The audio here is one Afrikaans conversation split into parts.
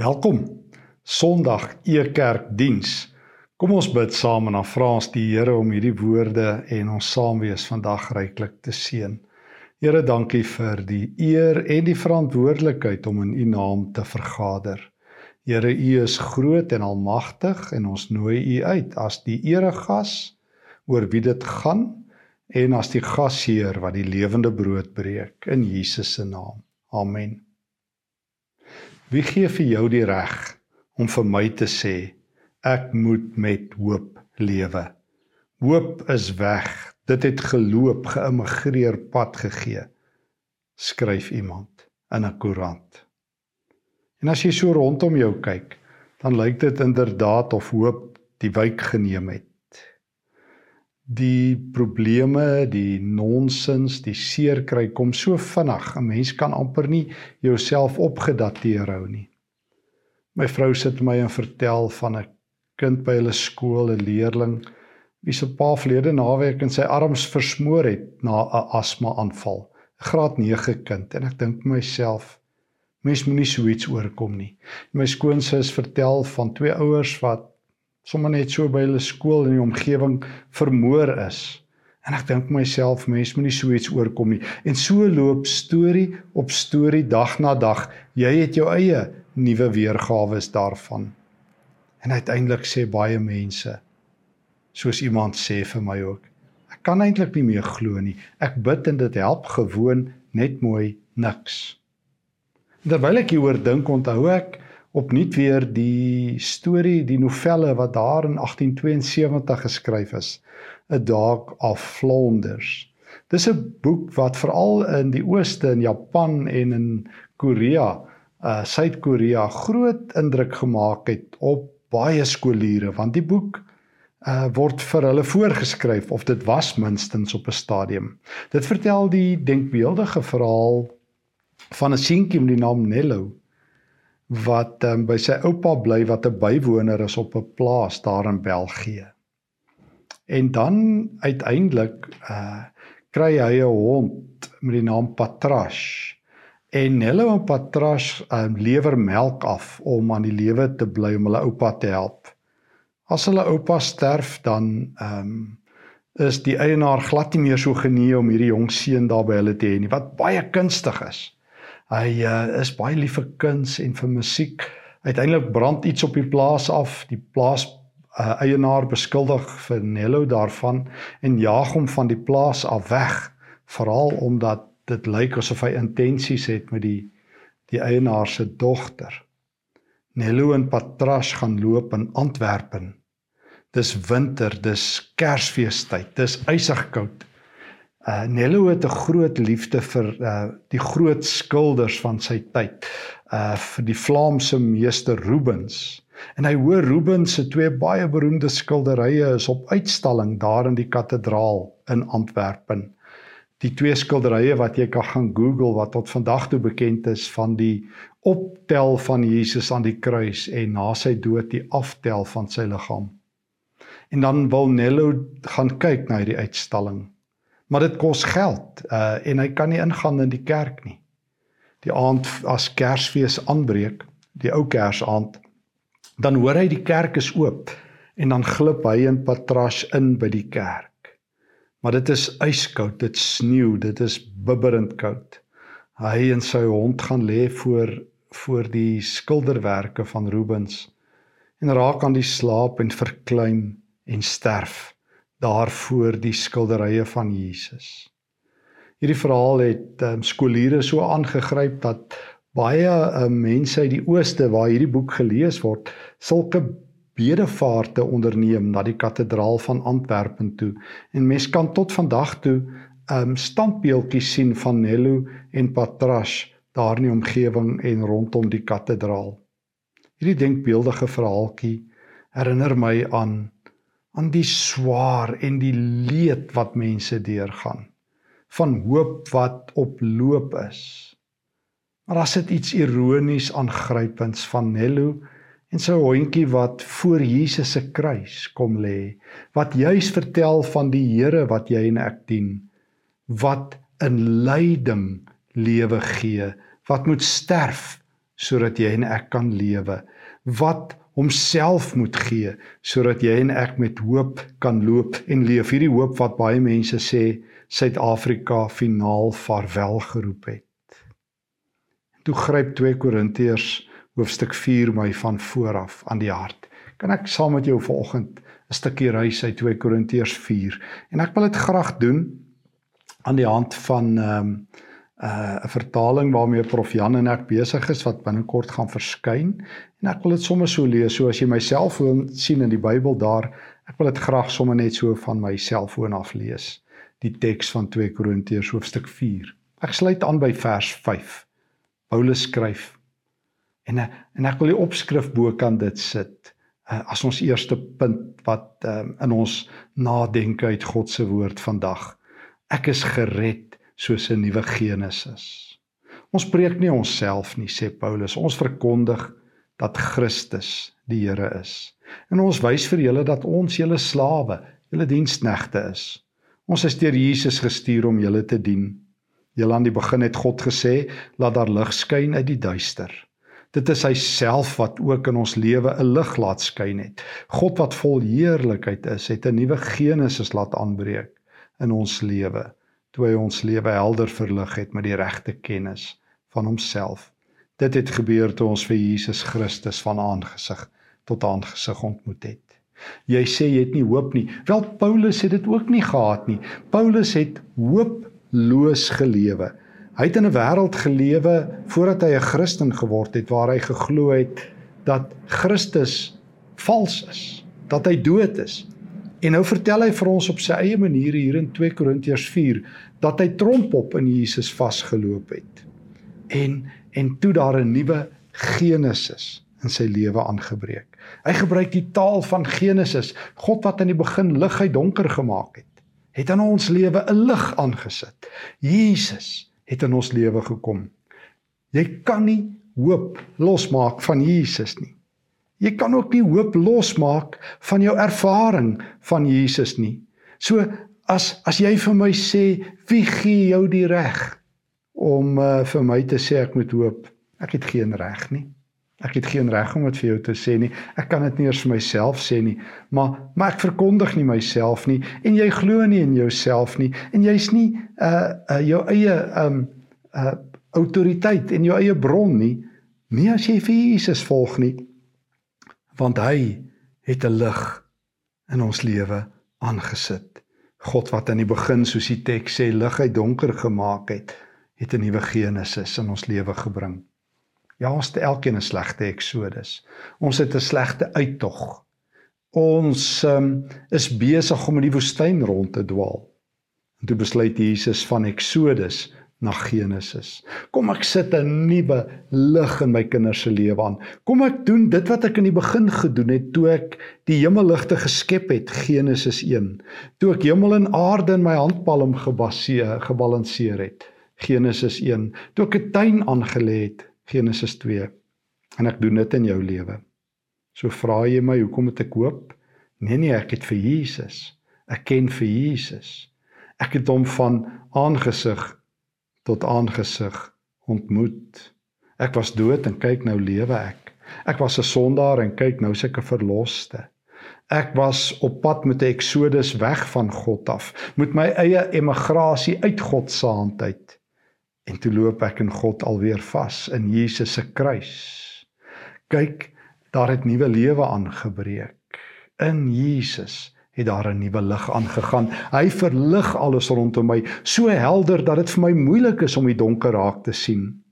Welkom. Sondag Ekerkdiens. Kom ons bid saam en dan vra ons die Here om hierdie woorde en ons saamwees vandag ryklik te seën. Here, dankie vir die eer en die verantwoordelikheid om in U naam te vergader. Here, U is groot en almagtig en ons nooi U uit as die eregas oor wie dit gaan en as die gasheer wat die lewende brood breek in Jesus se naam. Amen. Wie gee vir jou die reg om vir my te sê ek moet met hoop lewe? Hoop is weg. Dit het geloop, geïmmigreer pad gegee. Skryf iemand in 'n koerant. En as jy so rondom jou kyk, dan lyk dit inderdaad of hoop die wyk geneem het die probleme, die nonsens, die seer kry kom so vinnig. 'n Mens kan amper nie jouself opgedateer hou nie. My vrou sit my en vertel van 'n kind by hulle skool, 'n leerling wie se pa verlede naweek in sy arms versmoor het na 'n asma-aanval. 'n Graad 9 kind en ek dink myself mens moenie so iets oorkom nie. My skoonsis vertel van twee ouers wat sommer net so by hulle skool in die omgewing vermoor is. En ek dink myself mense moenie so iets oorkom nie. En so loop storie op storie dag na dag. Jy het jou eie nuwe weergawe is daarvan. En uiteindelik sê baie mense soos iemand sê vir my ook. Ek kan eintlik nie meer glo nie. Ek bid en dit help gewoon net mooi niks. Terwyl ek hieroor dink, onthou ek opnuut weer die storie, die novelle wat daar in 1872 geskryf is, A Dog of Flanders. Dis 'n boek wat veral in die ooste in Japan en in Korea, uh Suid-Korea groot indruk gemaak het op baie skooliere want die boek uh word vir hulle voorgeskryf of dit was minstens op 'n stadium. Dit vertel die denkbeeldige verhaal van 'n seentjie met die naam Nello wat um, by sy oupa bly wat 'n bywoner is op 'n plaas daar in België. En dan uiteindelik uh kry hy 'n hond met die naam Patrash. En Nello en Patrash um, lewer melk af om aan die lewe te bly om hulle oupa te help. As hulle oupa sterf dan ehm um, is die eienaar glad nie meer so genee om hierdie jong seun daar by hulle te hê nie wat baie kunstig is. Hy uh, is baie lief vir kuns en vir musiek. Uiteindelik brand iets op die plaas af. Die plaas uh, eienaar beskuldig vir Nello daarvan en jaag hom van die plaas af weg, veral omdat dit lyk asof hy intensies het met die die eienaar se dogter. Nello en Patras gaan loop in Antwerpen. Dis winter, dis Kersfeestyd, dis ysig koud. Uh Nello het 'n groot liefde vir uh die groot skilders van sy tyd. Uh vir die Vlaamse meester Rubens. En hy hoor Rubens se twee baie beroemde skilderye is op uitstalling daar in die kathedraal in Antwerpen. Die twee skilderye wat jy kan gaan Google wat tot vandag toe bekend is van die optel van Jesus aan die kruis en na sy dood die aftel van sy liggaam. En dan wil Nello gaan kyk na hierdie uitstalling maar dit kos geld uh en hy kan nie ingaan in die kerk nie. Die aand as Kersfees aanbreek, die ou Kersaand, dan hoor hy die kerk is oop en dan glip hy in patras in by die kerk. Maar dit is yskoud, dit sneeu, dit is bibberend koud. Hy en sy hond gaan lê voor voor die skilderwerke van Rubens en raak aan die slaap en verklein en sterf daarvoor die skilderye van Jesus. Hierdie verhaal het um, skooliere so aangegryp dat baie um, mense uit die ooste waar hierdie boek gelees word, sulke bedevaarte onderneem na die kathedraal van Antwerpen toe. En mense kan tot vandag toe um standbeeldjies sien van Nello en Patras daar in die omgewing en rondom die kathedraal. Hierdie denkbeeldige verhaaltjie herinner my aan aan die swaar en die leed wat mense deurgaan van hoop wat op loop is. Maar as dit iets ironies aangrypends van Nello en sy hondjie wat voor Jesus se kruis kom lê, wat juis vertel van die Here wat jy en ek dien, wat in lyding lewe gee, wat moet sterf sodat jy en ek kan lewe. Wat homself moet gee sodat jy en ek met hoop kan loop en leef. Hierdie hoop wat baie mense sê Suid-Afrika finaal vaarwel geroep het. Toe gryp 2 Korintiërs hoofstuk 4 my van vooraf aan die hart. Kan ek saam met jou vanoggend 'n stukkie reis uit 2 Korintiërs 4 en ek wil dit graag doen aan die hand van ehm um, 'n uh, vertaling waarmee Prof Jan en ek besig is wat binnekort gaan verskyn. En ek wil dit sommer so lees so as jy my selfoon sien in die Bybel daar ek wil dit graag sommer net so van my selfoon af lees die teks van 2 Korintiërs hoofstuk 4 ek sluit aan by vers 5 Paulus skryf en en ek wil die opskrif bo kan dit sit uh, as ons eerste punt wat um, in ons nadenke uit God se woord vandag. Ek is gered soos 'n nuwe Genesis. Ons preek nie onsself nie, sê Paulus. Ons verkondig dat Christus die Here is. En ons wys vir julle dat ons julle slawe, julle diensknegte is. Ons is deur Jesus gestuur om julle te dien. Julle aan die begin het God gesê, laat daar lig skyn uit die duister. Dit is hy self wat ook in ons lewe 'n lig laat skyn het. God wat vol heerlikheid is, het 'n nuwe Genesis laat aanbreek in ons lewe toe hy ons lewe helder verlig het met die regte kennis van homself. Dit het gebeur toe ons vir Jesus Christus van aangesig tot aangesig ontmoet het. Jy sê jy het nie hoop nie. Wel Paulus het dit ook nie gehad nie. Paulus het hooploos gelewe. Hy het in 'n wêreld gelewe voordat hy 'n Christen geword het waar hy geglo het dat Christus vals is, dat hy dood is, En nou vertel hy vir ons op sy eie manier hier in 2 Korintiërs 4 dat hy tromp op in Jesus vasgeloop het. En en toe daar 'n nuwe Genesis in sy lewe aangebreek. Hy gebruik die taal van Genesis, God wat in die begin lig uit donker gemaak het, het in ons lewe 'n lig aangesit. Jesus het in ons lewe gekom. Jy kan nie hoop losmaak van Jesus nie. Jy kan ook nie hoop losmaak van jou ervaring van Jesus nie. So as as jy vir my sê wie gee jou die reg om uh, vir my te sê ek moet hoop? Ek het geen reg nie. Ek het geen reg om dit vir jou te sê nie. Ek kan dit nie eers vir myself sê nie. Maar maar ek verkondig nie myself nie en jy glo nie in jouself nie en jy's nie uh, uh jou eie um uh autoriteit en jou eie bron nie. Nie as jy vir Jesus volg nie want hy het 'n lig in ons lewe aangesit. God wat aan die begin soos die teks sê lig uit donker gemaak het, het 'n nuwe Genesis in ons lewe gebring. Ja, ons het elkeen 'n slegte Exodus. Ons het 'n slegte uittog. Ons um, is besig om in die woestyn rond te dwaal. En toe besluit Jesus van Exodus na Genesis. Kom ek sit 'n nuwe lig in my kinders se lewe aan. Kom ek doen dit wat ek in die begin gedoen het toe ek die hemelligte geskep het, Genesis 1. Toe ek hemel en aarde in my handpalm gebaseer gebalanseer het, Genesis 1. Toe ek 'n tuin aangelê het, Genesis 2. En ek doen dit in jou lewe. So vra jy my hoekom het ek hoop? Nee nee, ek het vir Jesus. Ek ken vir Jesus. Ek het hom van aangesig tot aangesig ontmoet. Ek was dood en kyk nou lewe ek. Ek was 'n sondaar en kyk nou seker verloste. Ek was op pad met 'n eksodus weg van God af, met my eie emigrasie uit God se hand uit. En toe loop ek in God alweer vas in Jesus se kruis. Kyk, daar het nuwe lewe aangebreek in Jesus het daar 'n nuwe lig aangegaan. Hy verlig alles rondom my so helder dat dit vir my moeilik is om die donker raak te sien.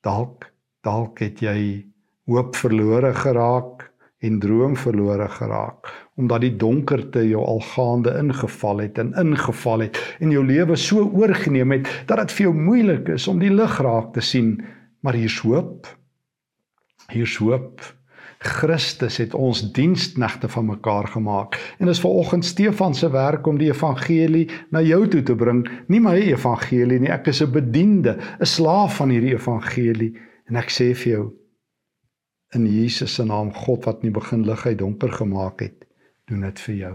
Dalk dalk het jy hoop verlore geraak en droom verlore geraak omdat die donkerte jou al gaande ingeval het en ingeval het en jou lewe so oorgeneem het dat dit vir jou moeilik is om die lig raak te sien. Maar hier's hoop. Hier's hoop. Christus het ons diensknegte van mekaar gemaak. En dis vanoggend Stefan se werk om die evangelie na jou toe te bring. Nie my evangelie nie. Ek is 'n bediende, 'n slaaf van hierdie evangelie. En ek sê vir jou in Jesus se naam, God wat nie begin lig uit donker gemaak het, doen dit vir jou.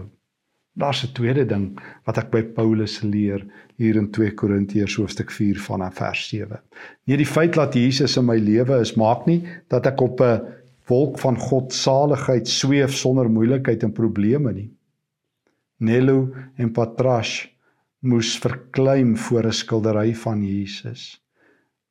Daar's 'n tweede ding wat ek by Paulus leer hier in 2 Korintiërs hoofstuk 4 vanaf vers 7. Nee, die feit dat Jesus in my lewe is, maak nie dat ek op 'n wolk van God saligheid sweef sonder moeilikheid en probleme nie. Nello en Patrash moes verkleim voor 'n skildery van Jesus.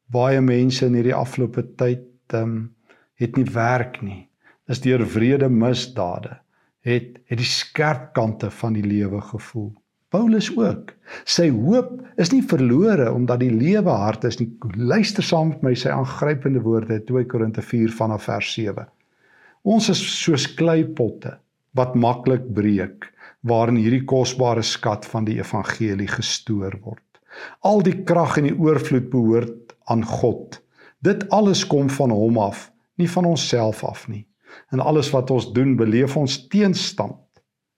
Baie mense in hierdie afgelope tyd um, het nie werk nie. Is deur wrede misdade het het die skerp kante van die lewe gevoel. Paulus ook. Sy hoop is nie verlore omdat die lewe hard is nie. Luister saam met my sy aangrypende woorde 2 Korinte 4 vanaf vers 7. Ons is soos kleipotte wat maklik breek waarin hierdie kosbare skat van die evangelie gestoor word. Al die krag en die oorvloed behoort aan God. Dit alles kom van hom af, nie van onsself af nie en alles wat ons doen beleef ons teenstand.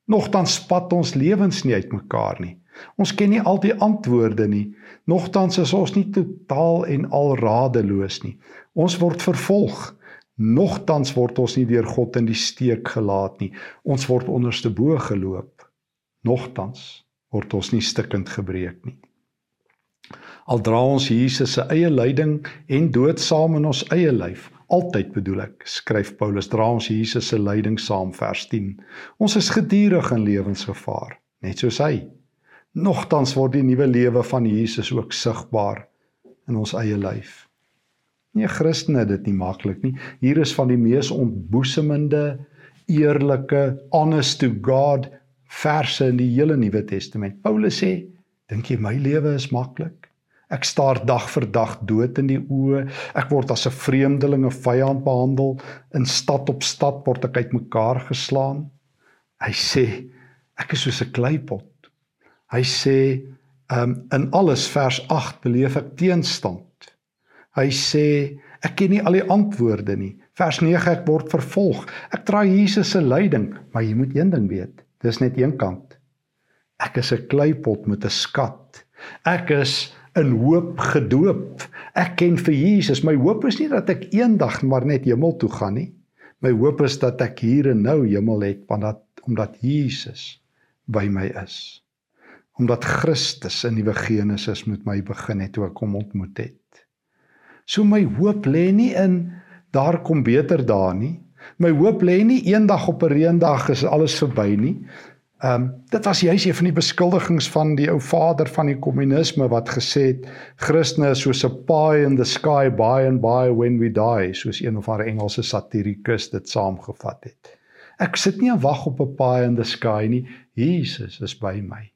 Nogtans spat ons lewens nie uitmekaar nie. Ons ken nie al die antwoorde nie. Nogtans is ons nie totaal en al radeloos nie. Ons word vervolg. Nogtans word ons nie deur God in die steek gelaat nie. Ons word onderste bo geloop. Nogtans word ons nie stikkend gebreek nie. Al dra ons Jesus se eie lyding en dood saam in ons eie lyf, Altyd bedoel ek, skryf Paulus, dra ons Jesus se lyding saam vers 10. Ons is gedurig in lewensgevaar, net soos hy. Nogtans word die nuwe lewe van Jesus ook sigbaar in ons eie lyf. Nie Christene dit nie maklik nie. Hier is van die mees ontboesemende, eerlike, honest to God verse in die hele Nuwe Testament. Paulus sê, dink jy my lewe is maklik? Ek staar dag vir dag dood in die oë. Ek word as 'n vreemdeling of vyand behandel. In stad op stad word ek uitmekaar geslaan. Hy sê ek is soos 'n kleipot. Hy sê um, in alles vers 8 beleef ek teenstand. Hy sê ek ken nie al die antwoorde nie. Vers 9 ek word vervolg. Ek dra Jesus se lyding, maar jy moet een ding weet. Dis net een kant. Ek is 'n kleipot met 'n skat. Ek is in hoop gedoop. Ek ken vir Jesus. My hoop is nie dat ek eendag maar net hemel toe gaan nie. My hoop is dat ek hier en nou hemel het want dat omdat Jesus by my is. Omdat Christus in nuwe Genesis met my begin het toe ek hom ontmoet het. So my hoop lê nie in daar kom beter dae nie. My hoop lê nie eendag op 'n reendag is alles verby nie. Ehm um, dit was juis een van die beskuldigings van die ou vader van die kommunisme wat gesê het Christene is soos 'n pie in the sky by and by when we die soos een of ander Engelse satirikus dit saamgevat het. Ek sit nie en wag op 'n pie in the sky nie. Jesus is by my.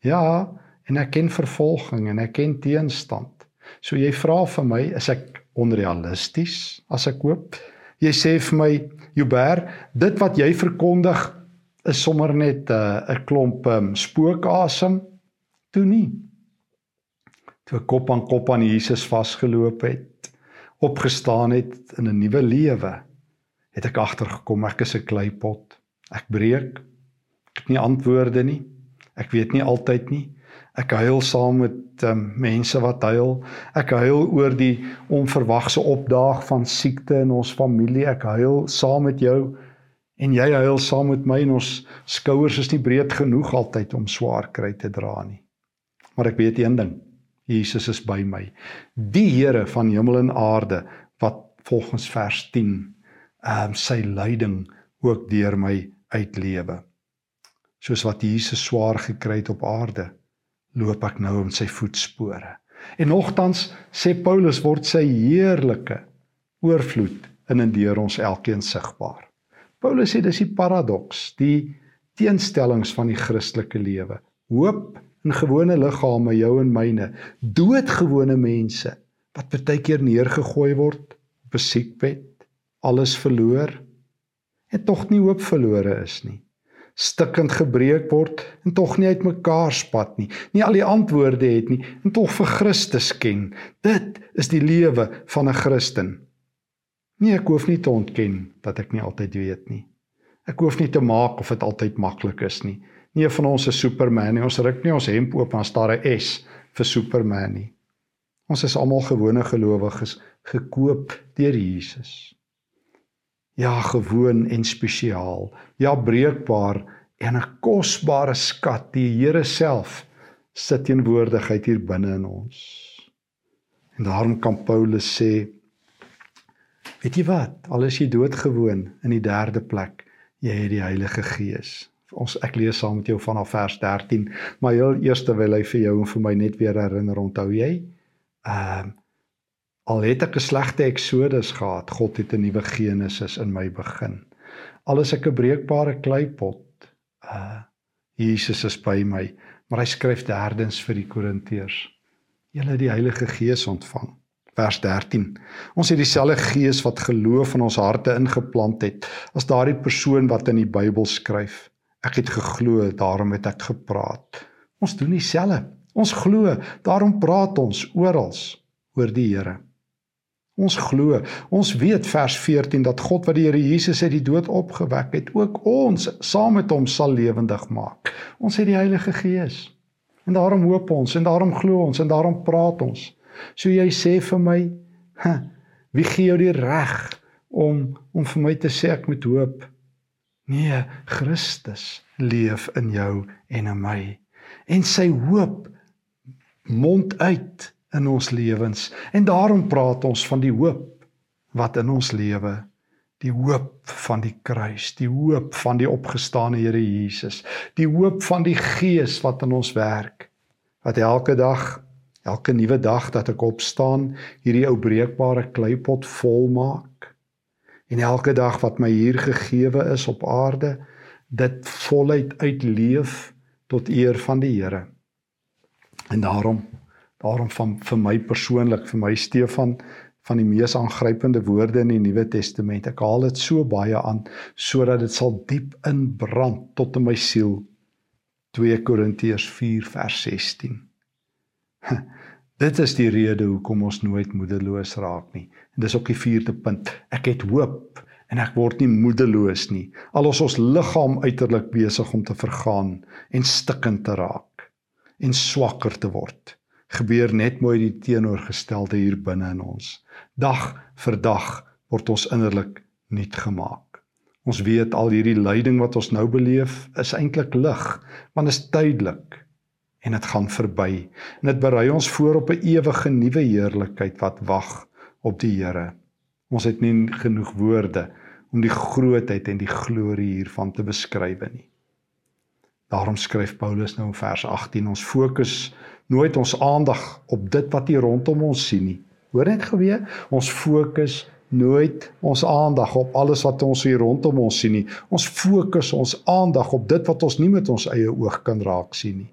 Ja, en ek ken vervolging en ek ken teenstand. So jy vra vir my, is ek onrealisties as ek hoop? Jy sê vir my, Joubert, dit wat jy verkondig is sommer net 'n uh, klomp um, spookasem toe nie. Toe kop aan kop aan Jesus vasgeloop het, opgestaan het in 'n nuwe lewe, het ek agtergekom ek is 'n kleipot. Ek breek. Ek het nie antwoorde nie. Ek weet nie altyd nie. Ek huil saam met um, mense wat huil. Ek huil oor die onverwagse opdaag van siekte in ons familie. Ek huil saam met jou en jy huil saam met my en ons skouers is nie breed genoeg altyd om swaar kry te dra nie. Maar ek weet een ding. Jesus is by my. Die Here van hemel en aarde wat volgens vers 10 ehm um, sy lyding ook deur my uitlewe. Soos wat Jesus swaar gekry het op aarde, loop ek nou in sy voetspore. En nogtans sê Paulus word sy heerlike oorvloed in en deur ons elkeen sigbaar. Paulus sê dis die paradoks, die teenstellings van die Christelike lewe. Hoop in gewone liggame, jou en myne, doodgewone mense wat baie keer neergegooi word op 'n siekbed, alles verloor en tog nie hoop verlore is nie. Stikkend gebreek word en tog nie uitmekaar spat nie. Nie al die antwoorde het nie en tog vir Christus ken. Dit is die lewe van 'n Christen. Nee, ek hoef nie te ontken dat ek nie altyd weet nie. Ek hoef nie te maak of dit altyd maklik is nie. Nie van ons is Superman nie. Ons ruk nie ons hemp oop en staar 'n S vir Superman nie. Ons is almal gewone gelowiges gekoop deur Jesus. Ja, gewoon en spesiaal. Ja, breekbaar en 'n kosbare skat, die Here self sit teenwoordigheid hier binne in ons. En daarom kan Paulus sê weet jy wat, al is jy doodgewoon in die derde plek, jy het die Heilige Gees. Ons ek lees saam met jou vanaf vers 13, maar heel eers wil hy vir jou en vir my net weer herinner, onthou jy? Ehm uh, al het ek 'n slegte Eksodus gehad, God het 'n nuwe Genesis in my begin. Al is ek 'n breekbare kleipot, uh Jesus is by my, maar hy skryf derdens vir die Korintiërs. Julle die Heilige Gees ontvang. Vers 13. Ons het dieselfde Gees wat geloof in ons harte ingeplant het as daardie persoon wat in die Bybel skryf. Ek het geglo, daarom het ek gepraat. Ons doen dieselfde. Ons glo, daarom praat ons oral oor die Here. Ons glo, ons weet vers 14 dat God wat die Here Jesus uit die dood opgewek het, ook ons saam met hom sal lewendig maak. Ons het die Heilige Gees. En daarom hoop ons en daarom glo ons en daarom praat ons. So jy sê vir my, wie gee jou die reg om om vir my te sê ek moet hoop? Nee, Christus leef in jou en in my. En sy hoop mond uit in ons lewens en daarom praat ons van die hoop wat in ons lewe die hoop van die kruis die hoop van die opgestane Here Jesus die hoop van die gees wat in ons werk wat elke dag elke nuwe dag dat ek opstaan hierdie ou breekbare kleipot vol maak en elke dag wat my hier gegeewe is op aarde dit voluit uitleef tot eer van die Here en daarom Daarom van vir my persoonlik, vir my Stefan van die mees aangrypende woorde in die Nuwe Testament. Ek haal dit so baie aan sodat dit sal diep inbrand tot in my siel. 2 Korintiërs 4 vers 16. Dit is die rede hoekom ons nooit moedeloos raak nie. En dis ook die vierde punt. Ek het hoop en ek word nie moedeloos nie. Al is ons liggaam uiterlik besig om te vergaan en stikkend te raak en swakker te word gebeur net mooi die teenoorgestelde hier binne in ons. Dag vir dag word ons innerlik nuut gemaak. Ons weet al hierdie lyding wat ons nou beleef is eintlik lig, want dit is tydelik en dit gaan verby. En dit berei ons voor op 'n ewige nuwe heerlikheid wat wag op die Here. Ons het nie genoeg woorde om die grootheid en die glorie hiervan te beskryf nie. Daarom skryf Paulus nou in vers 18 ons fokus nooit ons aandag op dit wat hier rondom ons sien nie. Hoor net geweet, ons fokus nooit ons aandag op alles wat ons hier rondom ons sien nie. Ons fokus ons aandag op dit wat ons nie met ons eie oog kan raak sien nie.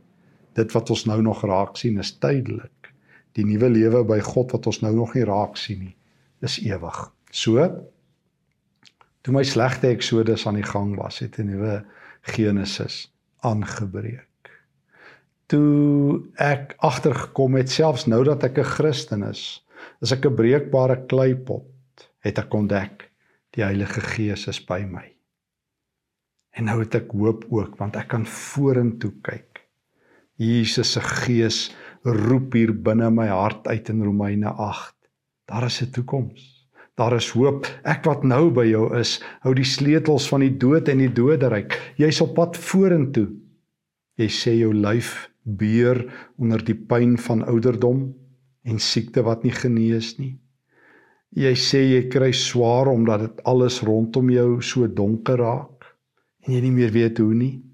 Dit wat ons nou nog raak sien is tydelik. Die nuwe lewe by God wat ons nou nog nie raak sien nie, is ewig. So toe my slegte Eksodus aan die gang was, het 'n nuwe Genesis aangebreek toe ek agtergekom het selfs nou dat ek 'n Christen is, is ek 'n breekbare kleipot, het ek ontdek die Heilige Gees is by my. En nou het ek hoop ook want ek kan vorentoe kyk. Jesus se Gees roep hier binne my hart uit in Romeine 8. Daar is 'n toekoms. Daar is hoop. Ek wat nou by jou is, hou die sleutels van die dood en die doderyk. Jy's op pad vorentoe. Jy sê jou lyf beur onder die pyn van ouderdom en siekte wat nie genees nie. Jy sê jy kry swaar omdat dit alles rondom jou so donker raak en jy nie meer weet hoe nie.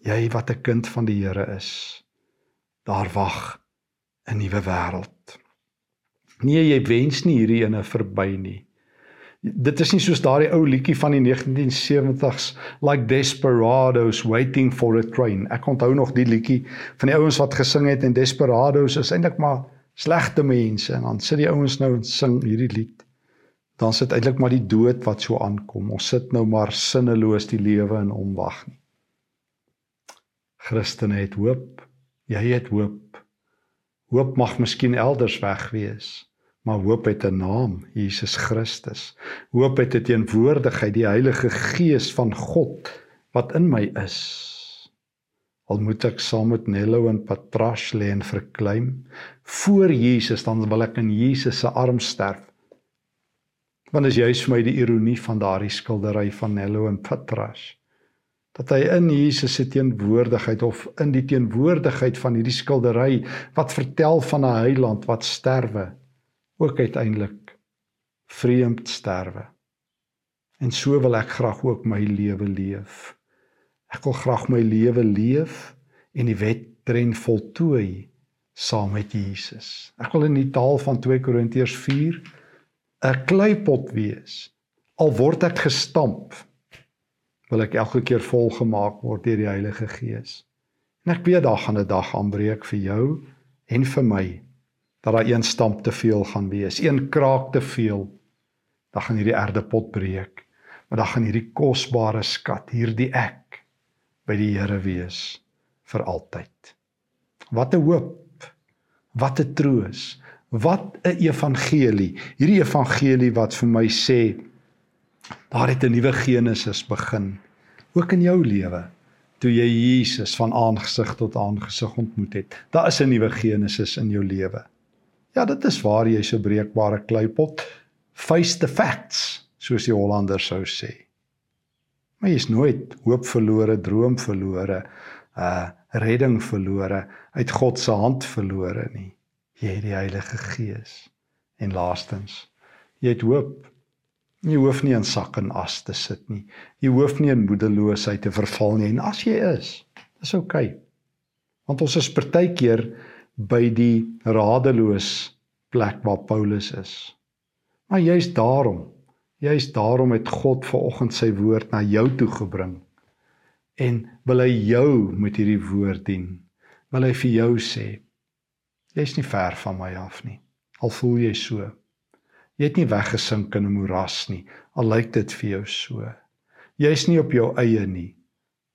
Jy wat 'n kind van die Here is, daar wag 'n nuwe wêreld. Nee, jy wens nie hierdie ene verby nie. Dit is nie soos daardie ou liedjie van die 1970s like desperados waiting for a train. Ek onthou nog die liedjie van die ouens wat gesing het en desperados is eintlik maar slegte mense en dan sit die ouens nou en sing hierdie lied. Dan sit eintlik maar die dood wat so aankom. Ons sit nou maar sinneloos die lewe in omwag nie. Christene het hoop. Jy het hoop. Hoop mag miskien elders weg wees maar hoop het 'n naam, Jesus Christus. Hoop het 'n teenwoordigheid, die Heilige Gees van God wat in my is. Al moet ek saam met Nello en Patrash lê en verkleim voor Jesus, dan wil ek in Jesus se arms sterf. Want is vir my die ironie van daardie skildery van Nello en Patrash. Dat hy in Jesus se teenwoordigheid of in die teenwoordigheid van hierdie skildery wat vertel van 'n heiland wat sterwe ook uiteindelik vreemd sterwe. En so wil ek graag ook my lewe leef. Ek wil graag my lewe leef en die wedren voltooi saam met Jesus. Ek wil in die taal van 2 Korintiërs 4 'n kleipot wees. Al word ek gestamp wil ek elke keer volgemaak word deur die Heilige Gees. En ek weet daar gaan 'n dag aanbreek vir jou en vir my dat daar een stamp te veel gaan wees, een kraak te veel. Dan gaan hierdie erdepot breek, maar dan gaan hierdie kosbare skat, hierdie ek by die Here wees vir altyd. Wat 'n hoop. Wat 'n troos. Wat 'n evangelie. Hierdie evangelie wat vir my sê Daar het 'n nuwe Genesis begin, ook in jou lewe. Toe jy Jesus van aangesig tot aangesig ontmoet het, daar is 'n nuwe Genesis in jou lewe. Ja, dit is waar jy so breekbare kleipot face the facts, soos die Hollanders sou sê. Maar jy is nooit hoop verlore, droom verlore, uh redding verlore, uit God se hand verlore nie. Jy het die Heilige Gees. En laastens, jy het hoop Jy hoef nie in sak en as te sit nie. Jy hoef nie in moedeloosheid te verval nie. En as jy is, oukei. Okay. Want ons is partykeer by die radeloos plek waar Paulus is. Maar jy's daarom, jy's daarom het God vanoggend sy woord na jou toe gebring. En wil hy jou met hierdie woord dien? Wil hy vir jou sê jy's nie ver van my af nie. Al voel jy so. Jy het nie weggesink in 'n moeras nie. Al lyk dit vir jou so. Jy's nie op jou eie nie.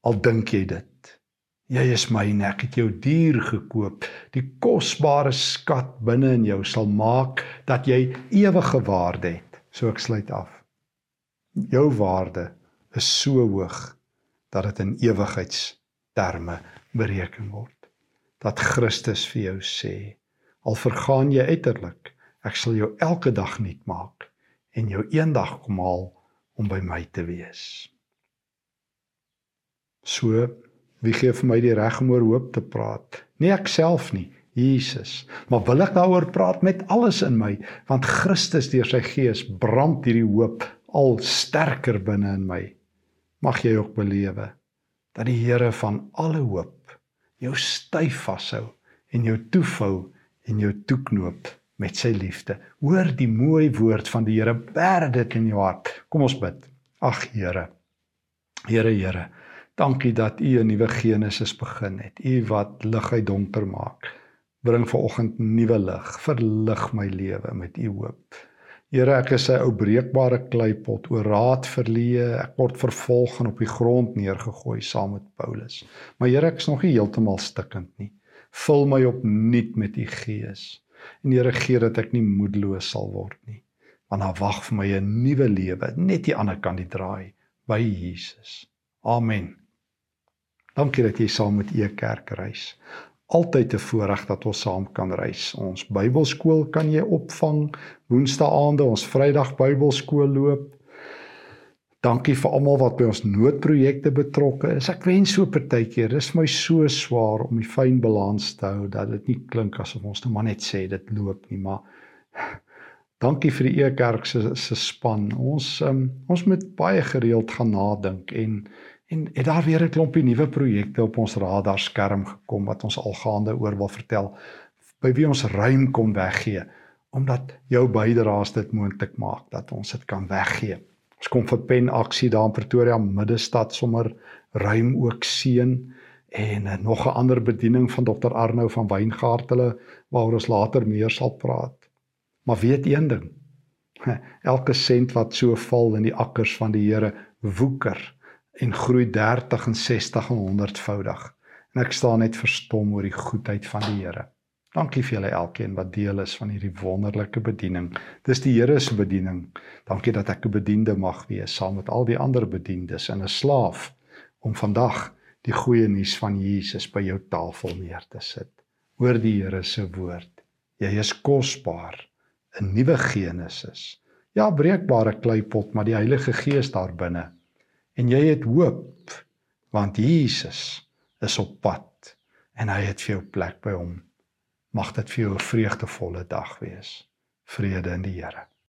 Al dink jy dit. Jy is myne. Ek het jou duur gekoop. Die kosbare skat binne in jou sal maak dat jy ewige waarde het. So ek sluit af. Jou waarde is so hoog dat dit in ewigheidsterme bereken word. Dat Christus vir jou sê, al vergaan jy uiterlik, Ek sal jou elke dag nuut maak en jou eendag kom haal om by my te wees. So, wie gee vir my die reg om oor hoop te praat? Nie ek self nie, Jesus. Maar wil ek daaroor praat met alles in my, want Christus deur sy Gees brand hierdie hoop al sterker binne in my. Mag jy ook belewe dat die Here van alle hoop jou styf vashou en jou toefou en jou toeknoop met sy liefde. Hoor die mooi woord van die Here, bær dit in jou hart. Kom ons bid. Ag Here. Here Here, dankie dat U 'n nuwe Genesis begin het. U wat lig uit donker maak. Bring vanoggend nuwe lig, verlig my lewe met U hoop. Here, ek is 'n ou breekbare kleipot, oor raad verleë, ek word vervolg en op die grond neergegooi saam met Paulus. Maar Here, ek is nog nie heeltemal stikkend nie. Vul my opnuut met U Gees. En Here gee dat ek nie moedeloos sal word nie. Want daar wag vir my 'n nuwe lewe net die ander kant die draai by Jesus. Amen. Dankie dat jy saam met e kerk reis. Altyd 'n voorreg dat ons saam kan reis. Ons Bybelskool kan jy opvang Woensdae aande, ons Vrydag Bybelskool loop. Dankie vir almal wat by ons noodprojekte betrokke is. Ek wens so partykeer, dis my so swaar om die fyn balans te hou dat dit nie klink asof ons nou maar net sê dit loop nie, maar dankie vir die Ekerk se se span. Ons um, ons moet baie gereeld gaan nadink en en het daar weer 'n klompie nuwe projekte op ons radarskerm gekom wat ons algaande oor wil vertel by wie ons ruim kon weggee omdat jou bydraes dit moontlik maak dat ons dit kan weggee. Ons kom vir pen aksie daar in Pretoria middestad sommer ruim ook seën en uh, nog 'n ander bediening van Dr Arnou van Wyngaard hulle waaroor ons later meer sal praat. Maar weet een ding. Elke sent wat so val in die akkers van die Here woeker en groei 30 en 60 en 100voudig. En ek staan net verstom oor die goedheid van die Here. Dankie vir julle elkeen wat deel is van hierdie wonderlike bediening. Dis die Here se bediening. Dankie dat ek 'n bediende mag wees saam met al die ander bediendes en 'n slaaf om vandag die goeie nuus van Jesus by jou tafel neer te sit. Hoor die Here se woord. Jy is kosbaar, 'n nuwe Genesis. Ja, breekbare kleipot, maar die Heilige Gees daar binne. En jy het hoop. want Jesus is op pad en hy het vir jou plek by hom. Mag dit vir jou 'n vreugdevolle dag wees. Vrede in die Here.